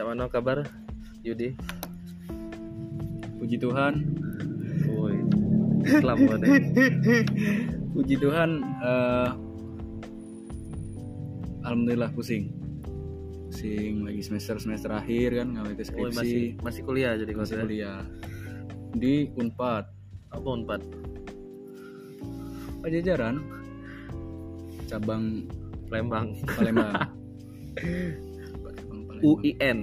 cak mana kabar Yudi Puji Tuhan, woi Islam mana puji Tuhan. eh, Alhamdulillah pusing. Pusing lagi semester semester akhir kan ngawet skripsi, masih masih kuliah jadi masih ya? kuliah di Unpad apa unpad Pajajaran cabang Lembang Palembang. Palembang. UIN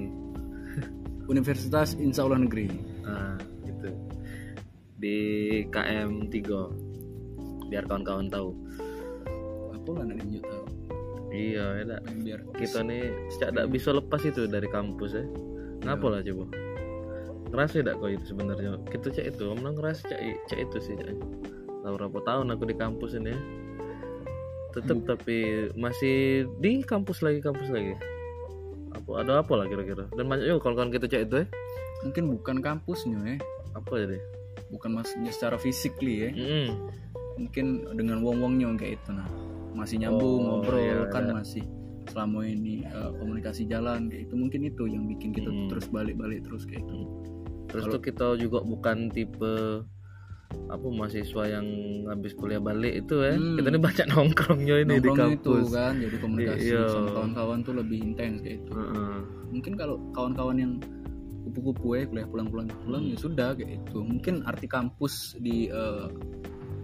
Universitas Insya Allah Negeri. nah gitu. Di KM 3 biar kawan-kawan tahu. Apa lah nanti lanjut tahu. iya ya. Biar kita nih sejak tak bisa lepas itu dari kampus ya. Ngapa lah coba? Ngerasa tidak kau itu sebenarnya? Kita cek itu emang ngerasa cek, cek itu sih cek tahu berapa tahun aku di kampus ini ya. Tetap tapi masih di kampus lagi kampus lagi apa ada apa lah kira-kira dan banyak juga kawan-kawan kita cek itu ya mungkin bukan kampusnya ya, apa jadi bukan maksudnya secara fisikly ya. Mm-mm. mungkin dengan wong-wongnya kayak itu nah masih nyambung Oh, ngobrol iya, kan iya. masih selama ini eh, komunikasi jalan kayak itu mungkin itu yang bikin kita Hmm. terus balik-balik terus kayak itu terus Kalau- tuh kita juga bukan tipe apa mahasiswa yang habis kuliah balik itu ya Hmm. kita ini banyak nongkrongnya ini di Nongkrong itu kampus kan jadi komunikasi Iya. sama kawan-kawan tuh lebih intens kayak itu Heeh. mungkin kalau kawan-kawan yang kupu-kupu ya kuliah pulang-pulang pulang Hmm. ya sudah kayak itu mungkin arti kampus di eh,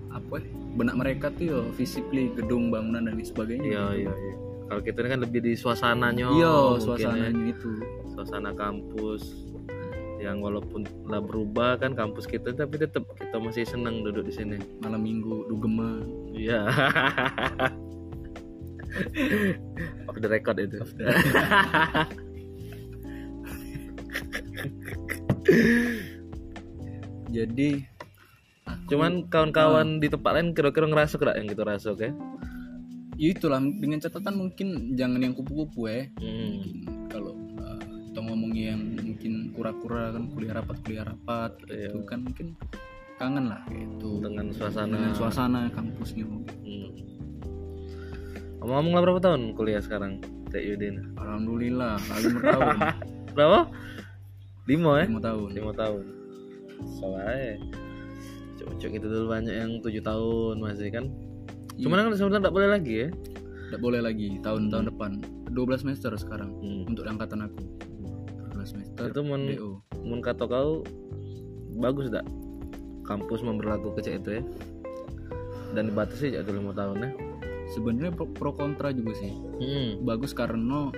apa ya, benak mereka tuh ya physically gedung bangunan dan sebagainya Iya gitu. iya iya. Kalau kita ini kan lebih di suasananya. iya mungkin ya. suasananya itu Suasana kampus yang walaupun lah berubah kan kampus kita tapi tetap kita masih senang duduk di sini. malam minggu dugema Iya. Off the record itu. jadi aku- Cuman kawan-kawan di tempat lain kira-kira ngerasa kira yang kita rasa oke? ya itulah dengan catatan mungkin jangan yang kupu-kupu ya Hmm. Kalau uh, kita ngomongin yang kura-kura kan kuliah rapat kuliah rapat gitu Iya. kan mungkin kangen lah gitu Dengan suasana. dengan suasana kampusnya mungkin. Hmm. Lah berapa tahun kuliah sekarang? Yudin. alhamdulillah lima tahun Berapa? Lima ya? lima tahun lima tahun soalnya cocok itu dulu banyak yang tujuh tahun masih kan Iya. cuman kan sebenarnya nggak boleh lagi ya tidak boleh lagi tahun-tahun depan 12 semester sekarang hmm. untuk angkatan aku 12 semester itu mun DO mun kata kau bagus tak kampus memperlakukan cek itu ya dan dibatasi itu lima tahun ya? Sebenarnya pro, pro kontra juga sih. Hmm. bagus karena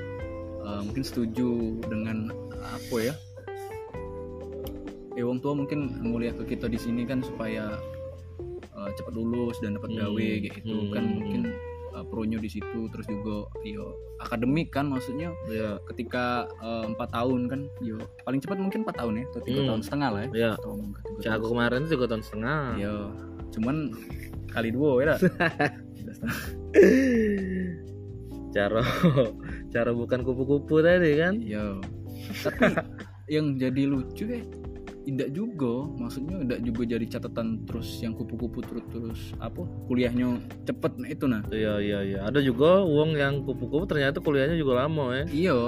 uh, mungkin setuju dengan apa ya? Eh wong tua mungkin nguliah ke kita di sini kan supaya uh, cepat lulus dan dapat Hmm. gawe kayak gitu. Hmm. kan mungkin pronya di situ terus juga yo akademik kan maksudnya. Ya ketika uh, empat tahun kan yo paling cepat mungkin empat tahun ya atau tiga Hmm. tahun setengah lah ya. Tiga cak aku kemarin itu juga tahun setengah. Yo, cuman kali dua ya. Tiga cara cara bukan kupu-kupu tadi kan? Yo. Tapi yang jadi lucu ya tidak juga maksudnya tidak juga jadi catatan terus yang kupu-kupu terus terus apa kuliahnya cepet nah itu nah iya iya iya ada juga uang yang kupu-kupu ternyata kuliahnya juga lama ya iya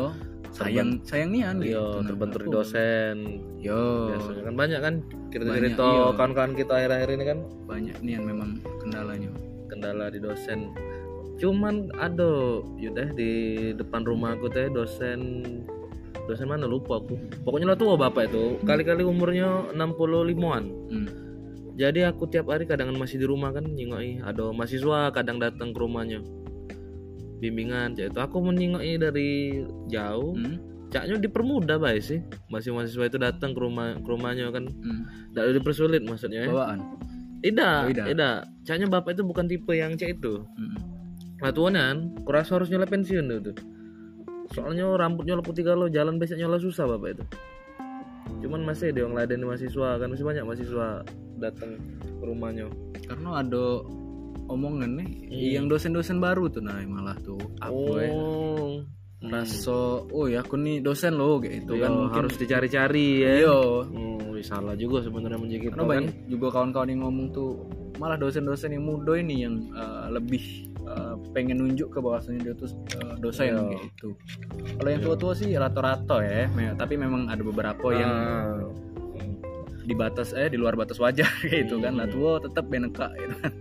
sayang sayang nian Iya, gitu. Nah, terbentur di dosen. yo Biasanya kan banyak kan cerita-cerita Banyak, iya. kawan-kawan kita akhir-akhir ini kan banyak nian memang kendalanya kendala di dosen. Cuman ada yaudah di depan rumah aku teh dosen dosen mana lupa aku. Pokoknya lah tua bapak itu. Kali-kali umurnya 65-an. hmm. Jadi aku tiap hari kadang masih di rumah kan nyingoi ada mahasiswa kadang datang ke rumahnya. Bimbingan cak itu aku menyingoi dari jauh. Hmm. Caknya dipermudah baik sih. Masih mahasiswa itu datang ke rumah ke rumahnya kan. Hmm. Tidak dipersulit maksudnya ya. bawaan Tidak, Oh, tidak. tidak. Caknya bapak itu bukan tipe yang cak itu. Hmm. Nah tuanan, kurasa harus pensiun itu. Soalnya rambutnya lo putih kalau jalan besok nyala susah bapak itu. Cuman masih ada yang laden mahasiswa kan masih banyak mahasiswa datang ke rumahnya. karena ada omongan nih Hmm. yang dosen-dosen baru tuh nah malah tuh apa ya Oh, rasa oh ya aku nih dosen loh kayak itu itu kan kan mungkin harus dicari-cari ya. iya Oh, salah juga sebenarnya menjadi karena banyak juga kawan-kawan yang ngomong tuh malah dosen-dosen yang muda ini yang uh, lebih uh, pengen nunjuk ke bahwasanya dia tuh uh, dosen Iya. gitu kalau yang tua-tua sih rata-rata ya me- tapi memang ada beberapa yang Ah. di batas eh di luar batas wajar gitu kan lah Hmm. tua tetap beneka gitu kan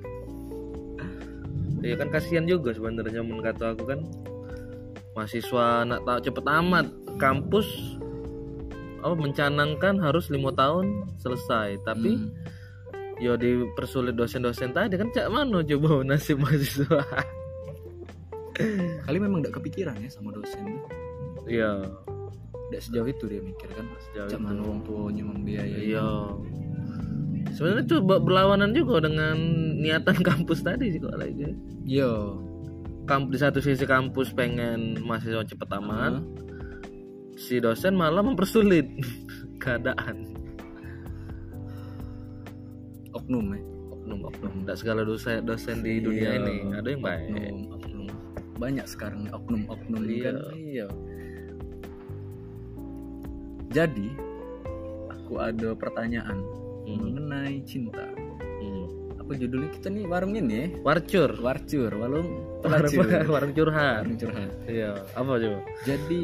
Iya kan kasihan juga sebenarnya men kata aku kan mahasiswa nak tahu cepet amat kampus apa mencanangkan harus lima tahun selesai tapi Hmm. Yo dipersulit dosen-dosen tadi kan cak mana coba nasib mahasiswa? Kali memang tidak kepikiran ya sama dosen tuh. Iya. Tidak sejauh itu dia mikir kan. Sejauh cak itu. mana orang tuanya membiayai iya. Sebenarnya ber- berlawanan juga dengan niatan kampus tadi sih kok lagi. Iya. Kamp, di satu sisi kampus pengen mahasiswa cepet aman Hah? si dosen malah mempersulit keadaan oknum ya oknum oknum. Tidak segala dosen dosen di dunia Iya, ini. Ada yang baik. oknum, oknum. banyak sekarang nih oknum-oknum Iya. kan. Iya. Jadi aku ada pertanyaan Hmm, mengenai cinta. Hmm. apa judulnya kita nih? Warung ini ya warcur. Warcur. Warung warung, pelacur warung curhat. Warung curhat. Iya. Apa coba jadi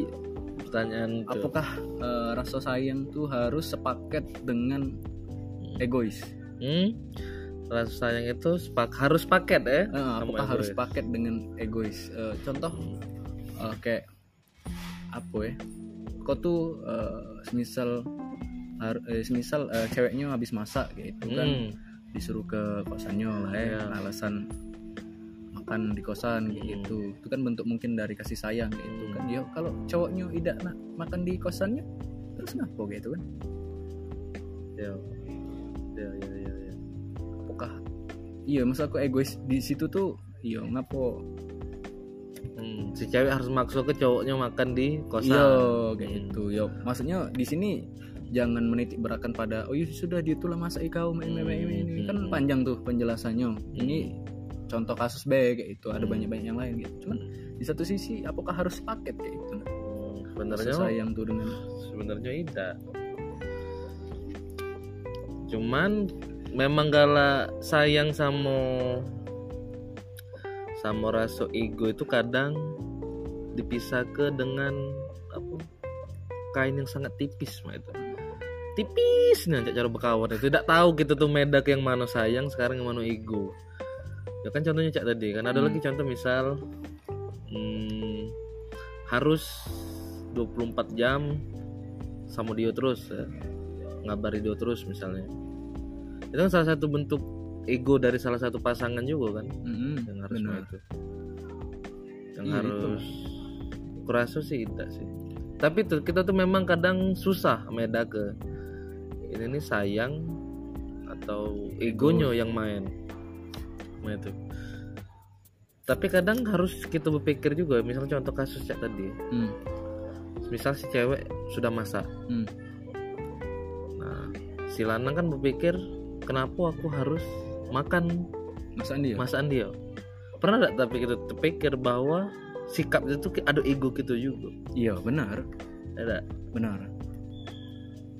pertanyaan apakah eh, rasa sayang tuh harus sepaket dengan egois hmm? rasa sayang itu sepak harus paket ya. Eh, Sama apakah harus paket dengan egois. Eh, contoh eh, kayak apa ya? Kau tuh eh, semisal har- eh, semisal eh, ceweknya habis masak gitu kan. Hmm. disuruh ke kosannya lah ya Iya. alasan makan di kosan gitu. Itu kan bentuk mungkin dari kasih sayang gitu Hmm. kan ya kalau cowoknya tidak nak makan di kosannya terus ngapa gitu kan? Ya ya ya ya, ya. apakah iya maksud aku egois di situ tuh iya ngapo Hmm, si cewek harus maksa ke cowoknya makan di kosan Iya kayak Hmm. gitu. Yo, maksudnya di sini jangan menitik beratkan pada oh iya sudah dia tuh lah masa kau main main main main." ini kan Hmm. panjang tuh penjelasannya. Ini contoh kasus B kayak itu ada Hmm. banyak banyak yang lain gitu. Cuman di satu sisi apakah harus paket kayak itu? Hmm, Rasa sebenarnya sayang tuh dengan sebenarnya tidak cuman memang gala sayang sama sama rasa ego itu kadang dipisah ke dengan apa kain yang sangat tipis mah itu tipis nih Cak, cara berkawan itu tidak tahu gitu tuh medak yang mana sayang sekarang yang mana ego ya kan contohnya cak tadi kan ada Hmm. lagi contoh misal hmm, harus 24 jam sama dia terus ya. Ngabari dia terus misalnya. Itu kan salah satu bentuk ego dari salah satu pasangan juga kan? Mm-mm, yang harus benar. itu yang Iya, harus kurasa sih tidak sih. Tapi tuh, kita tuh memang kadang susah meda ke ini nih sayang atau egonya yang main. Nah, itu. Tapi kadang harus kita berpikir juga misalnya contoh kasus cak tadi. Hmm, misal si cewek sudah masak. Hmm. Si lanang kan berpikir kenapa aku harus makan Masaan dia? masakan dia pernah gak tapi kita terpikir bahwa sikap itu ada ego gitu juga Iya benar, ada benar.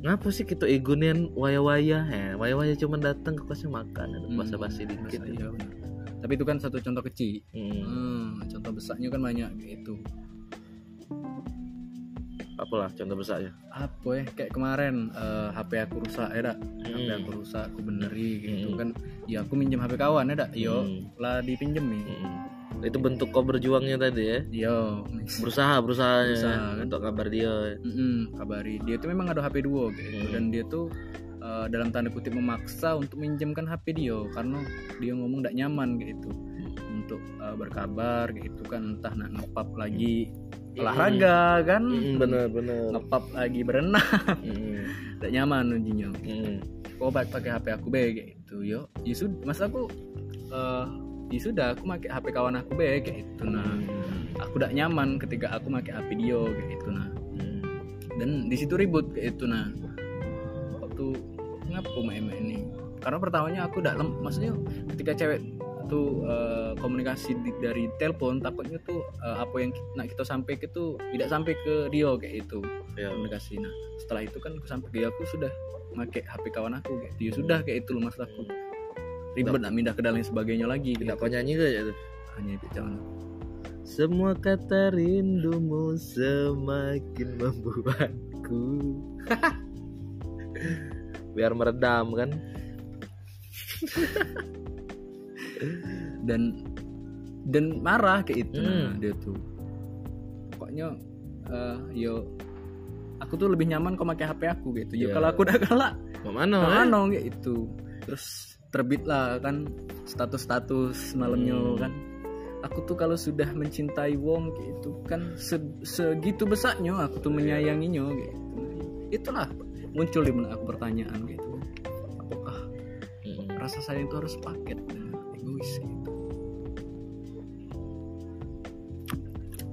ngapa sih kita ego nih waya-waya eh waya-waya cuma datang ke kosnya makan Hmm, basa-basi dikit masa- iya, benar. Tapi itu kan satu contoh kecil. hmm. Hmm, contoh besarnya kan banyak gitu. Apalah contoh besarnya apa ya kayak kemarin eh, HP aku rusak ya dak? HP Hmm. aku rusak aku beneri gitu Hmm. kan. Ya aku minjem HP kawan ya dak? Yo Hmm. lah dipinjem nih Hmm. itu bentuk kau berjuangnya tadi ya? Yo. Berusaha berusahanya Berusaha, kan? untuk kabar dia Mm-mm, kabari. Dia tuh memang ada HP duo gitu. Hmm. dan dia tuh eh, dalam tanda kutip memaksa untuk minjemkan HP dia karena dia ngomong tidak nyaman gitu. Untuk eh, berkabar gitu kan. Entah nak ngepap lagi olahraga kan? Hmm, bener bener. Ngepap lagi berenang. Hmm. tidak nyaman ujinya. Hmm. obat pakai HP aku be gitu yo. Ya sudah mas aku eh ya sudah aku pakai HP kawan aku be kayak gitu nah. Aku tidak nyaman ketika aku pakai HP dia kayak gitu nah. Hmm. dan di situ ribut kayak itu nah. Waktu ngapa main ini? Karena pertamanya aku tidak lem maksudnya ketika cewek tuh eh, komunikasi di- dari telepon takutnya tuh eh, apa yang nak kita sampai ke tuh tidak sampai ke dia kayak itu ya komunikasi. Nah setelah itu kan aku sampai ke dia aku sudah pakai HP kawan aku kayak itu ya sudah kayak itu loh masalahku ribet nak pindah ke dan lain sebagainya lagi tidak gitu. kau nyanyi gak ya tuh hanya itu jangan Semua kata rindumu semakin membuatku. Biar meredam kan dan dan marah kayak itu nah, Hmm. dia tuh pokoknya eh, yo aku tuh lebih nyaman kau pakai HP aku gitu yo Iya. kalau aku udah Mau mana eh? mana kayak itu terus terbit lah kan status-status malamnya Hmm. kan aku tuh kalau sudah mencintai Wong kayak itu kan se- segitu besarnya aku tuh Iya. menyayanginya gitu itulah muncul di benak aku pertanyaan gitu apakah Mm-mm. rasa sayang itu harus paket gitu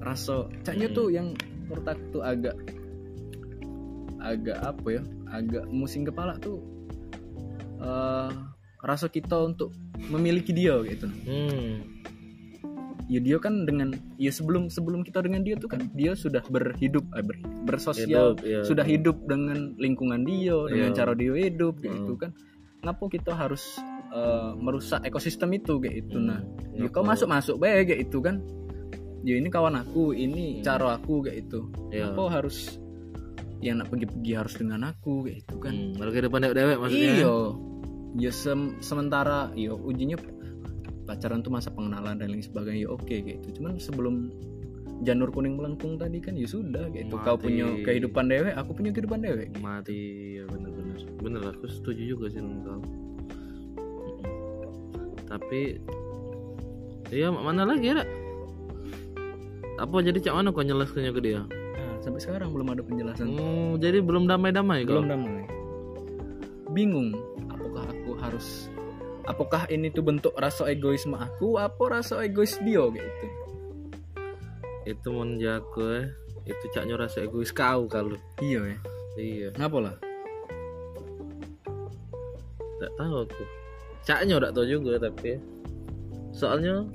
rasa caknya Hmm. tuh yang menurut aku tuh agak agak apa ya agak musing kepala tuh eh rasa kita untuk memiliki dia gitu Hmm. ya dia kan dengan ya sebelum sebelum kita dengan dia tuh kan dia sudah berhidup eh, ber- bersosial Hidup, iya. sudah hidup dengan lingkungan dia dengan Iya. cara dia hidup kayak Hmm. gitu kan ngapa kita harus eh, merusak ekosistem itu kayak itu nah ya Ngapa? kau masuk masuk baik kayak itu kan ya ini kawan aku ini cara aku kayak itu Iya. kau harus yang nak pergi-pergi harus dengan aku kayak itu kan Hmm. Kalau kehidupan dewek maksudnya iyo ya sem- sementara iyo ujinya pacaran tuh masa pengenalan dan lain sebagainya ya oke kayak itu cuman sebelum janur kuning melengkung tadi kan ya sudah kayak itu kau Mati. punya kehidupan dewek aku punya kehidupan dewek mati ya bener-bener bener aku setuju juga sih dengan kau. Tapi ya mana lagi ya apa jadi cak mana kau nyelaskannya ke dia? Nah, sampai sekarang belum ada penjelasan. Oh jadi belum damai-damai kau belum damai. Bingung apakah aku harus apakah ini tuh bentuk rasa egoisme aku apa rasa egois dia kayak itu itu menjago eh. Itu caknya rasa egois kau kalau. Iya ya iya. Ngapa lah tak tahu aku caknya udah tahu juga tapi soalnya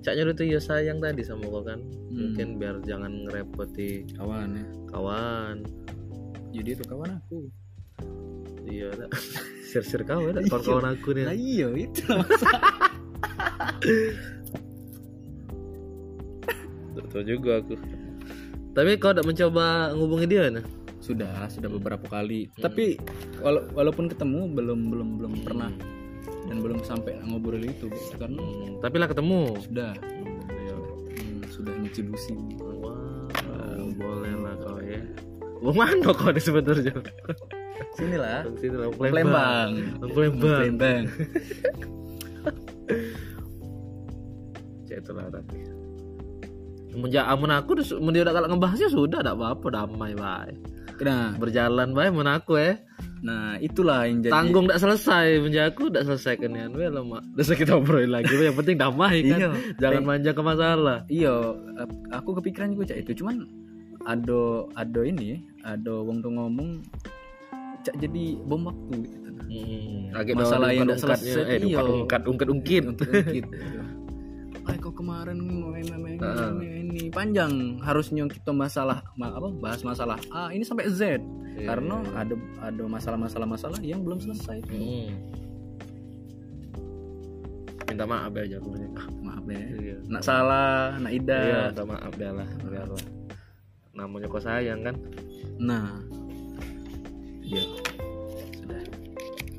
caknya itu ya sayang tadi sama kau kan. Hmm. mungkin biar jangan ngerepoti kawan ya. kawan. Jadi itu kawan aku. Iya dak sir-sir kau ya kawan-kawan aku nih. Nah iya itu. Tuh juga aku. Tapi kau udah mencoba ngubungi dia nah sudah sudah beberapa kali. Tapi wala- walaupun ketemu belum belum belum pernah dan belum sampai ngobrol itu gitu. karena tapi lah ketemu sudah Hmm, iya. hmm, sudah nyicilusi Wow, boleh lah kau ya Mau mana kau nih sebenarnya? sini lah Di sini lah, Palembang. Palembang. Palembang Ya itulah tapi. Menja amun aku mun dia udah kalau ngebahasnya sudah tidak apa-apa damai baik. nah Berjalan baik mun aku ya. Nah itulah yang jadi Tanggung tidak selesai, menja aku tidak selesai kan ya. Well, lama. Udah kita obrolin lagi. Yang penting damai kan. Iya. Jangan manja ke masalah. iya aku kepikiran juga cak itu cuman ada ada ini ada wong tuh ngomong cak jadi bom waktu gitu Hmm, agak Masalah yang ungkat-ungkatnya. selesai, Eh, iya. ungkat ungkat ungkit. untuk ungkit Ay, kok kemarin main main main, main, ini panjang harusnya kita masalah ma- apa bahas masalah A ini sampai Z Iya, karena ada ada masalah-masalah masalah yang belum selesai Hmm. Minta maaf aja aku. maaf ya Iya. nak salah nak ida Iya, minta maaf ya lah, biarlah. Namanya kok sayang kan? nah Iya. Sudah.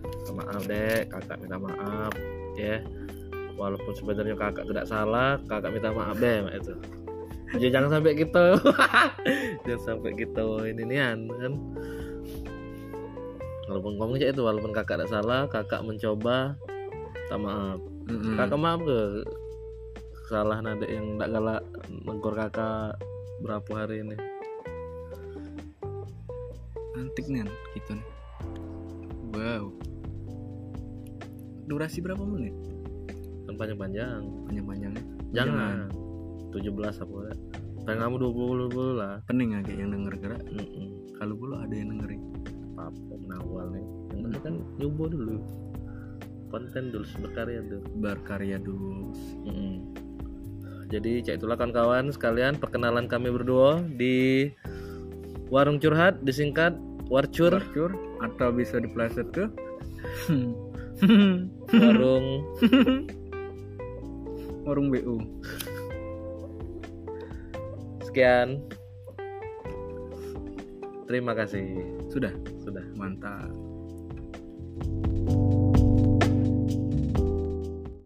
Minta maaf dek, kakak minta maaf ya. Walaupun sebenarnya kakak tidak salah, kakak minta maaf deh mak itu. Ya, jangan sampai kita jangan sampai kita ini nian kan. Walaupun ngomong aja itu, walaupun kakak tidak salah, kakak mencoba minta maaf. Mm-mm. Kakak maaf ke kesalahan ada yang tidak galak negor kakak berapa hari ini. antik nih gitu nih wow durasi berapa menit Kan panjang-panjang. panjang-panjangnya Jangan. 17 apa ya? Pengen kamu 20 dulu lah. pening agak yang denger Mm-mm. kalau dulu ada yang dengerin Apa awal nih? Yang penting kan nyoba dulu. Konten dulu berkarya dulu. berkarya dulu Mm-mm. Jadi cek itulah kawan-kawan sekalian perkenalan kami berdua di warung curhat disingkat warcur Parcur atau bisa dipleset ke warung Warung WU sekian. Terima kasih. Sudah. Sudah. Mantap.